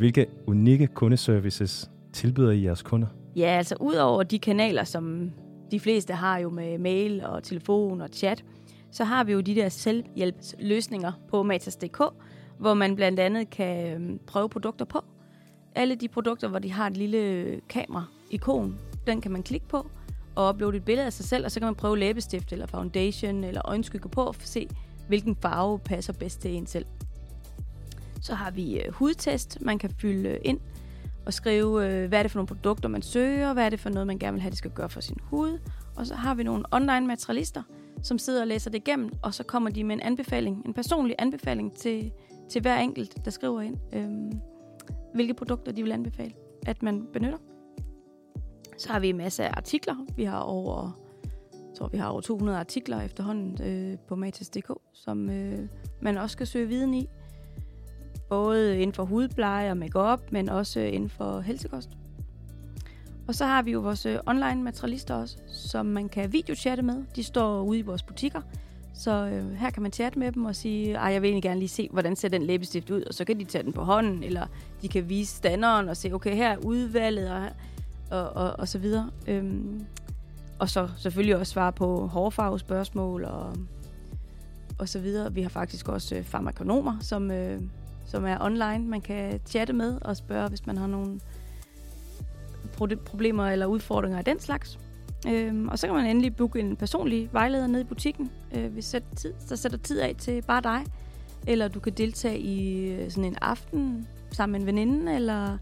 Hvilke unikke kundeservices tilbyder I jeres kunder? Ja, altså udover de kanaler, som de fleste har jo med mail og telefon og chat, så har vi jo de der selvhjælpsløsninger på matas.dk, hvor man blandt andet kan øhm, prøve produkter på. Alle de produkter, hvor de har et lille kamera-ikon, den kan man klikke på og uploade et billede af sig selv, og så kan man prøve læbestift eller foundation eller øjenskygge på for at se, hvilken farve passer bedst til en selv. Så har vi øh, hudtest, man kan fylde øh, ind og skrive, øh, hvad er det for nogle produkter, man søger, hvad er det for noget, man gerne vil have, det skal gøre for sin hud. Og så har vi nogle online materialister, som sidder og læser det igennem, og så kommer de med en anbefaling, en personlig anbefaling til, til hver enkelt, der skriver ind, øhm, hvilke produkter de vil anbefale, at man benytter. Så har vi en masse artikler. Vi har over, jeg tror, vi har over 200 artikler efterhånden øh, på matas.dk, som øh, man også skal søge viden i. Både inden for hudpleje og makeup, men også inden for helsekost. Og så har vi jo vores øh, online materialister også, som man kan videochatte med. De står ude i vores butikker, så øh, her kan man chatte med dem og sige, at jeg vil egentlig gerne lige se, hvordan ser den læbestift ud, og så kan de tage den på hånden, eller de kan vise standeren og se, okay, her er udvalget, og, og, og, og så videre. Øhm, og så selvfølgelig også svare på hårfarvespørgsmål og, og så videre. Vi har faktisk også øh, farmakonomer, som, øh, som er online. Man kan chatte med og spørge, hvis man har nogle problemer eller udfordringer af den slags. Øhm, og så kan man endelig booke en personlig vejleder ned i butikken, øh, hvis sætter tid, der sætter tid af til bare dig. Eller du kan deltage i øh, sådan en aften sammen med en veninde, eller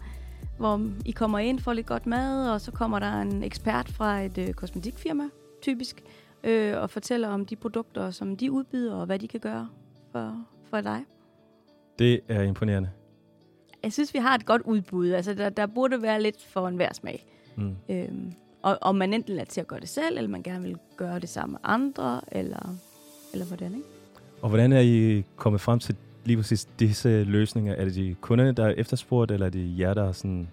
hvor I kommer ind, får lidt godt mad, og så kommer der en ekspert fra et øh, kosmetikfirma, typisk, øh, og fortæller om de produkter, som de udbyder, og hvad de kan gøre for, for dig. Det er imponerende. Jeg synes, vi har et godt udbud. Altså, der, der burde være lidt for enhver smag. Mm. Øhm, og om man enten er til at gøre det selv, eller man gerne vil gøre det sammen med andre, eller, eller hvordan, ikke? Og hvordan er I kommet frem til lige præcis disse løsninger? Er det de kunderne, der er efterspurgt, eller er det jer, der sådan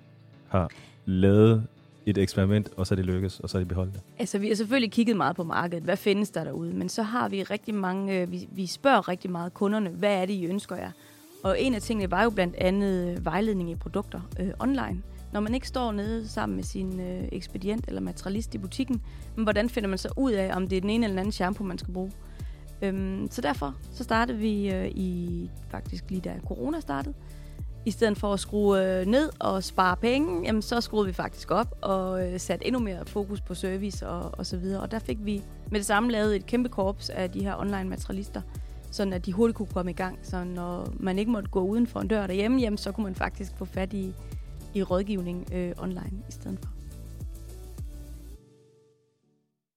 har lavet et eksperiment, og så er det lykkes, og så er det beholdt det? Altså, vi har selvfølgelig kigget meget på markedet. Hvad findes der derude? Men så har vi rigtig mange... Øh, vi, vi spørger rigtig meget kunderne, hvad er det, I ønsker jer? Og en af tingene var jo blandt andet øh, vejledning i produkter øh, online. Når man ikke står nede sammen med sin øh, ekspedient eller materialist i butikken, men hvordan finder man så ud af, om det er den ene eller den anden shampoo, man skal bruge? Øhm, så derfor så startede vi øh, i faktisk lige da corona startede. I stedet for at skrue øh, ned og spare penge, jamen, så skruede vi faktisk op og øh, satte endnu mere fokus på service og, og så videre. Og der fik vi med det samme lavet et kæmpe korps af de her online materialister, sådan at de hurtigt kunne komme i gang. Så når man ikke måtte gå uden for en dør derhjemme, jamen, så kunne man faktisk få fat i, i rådgivning øh, online i stedet for.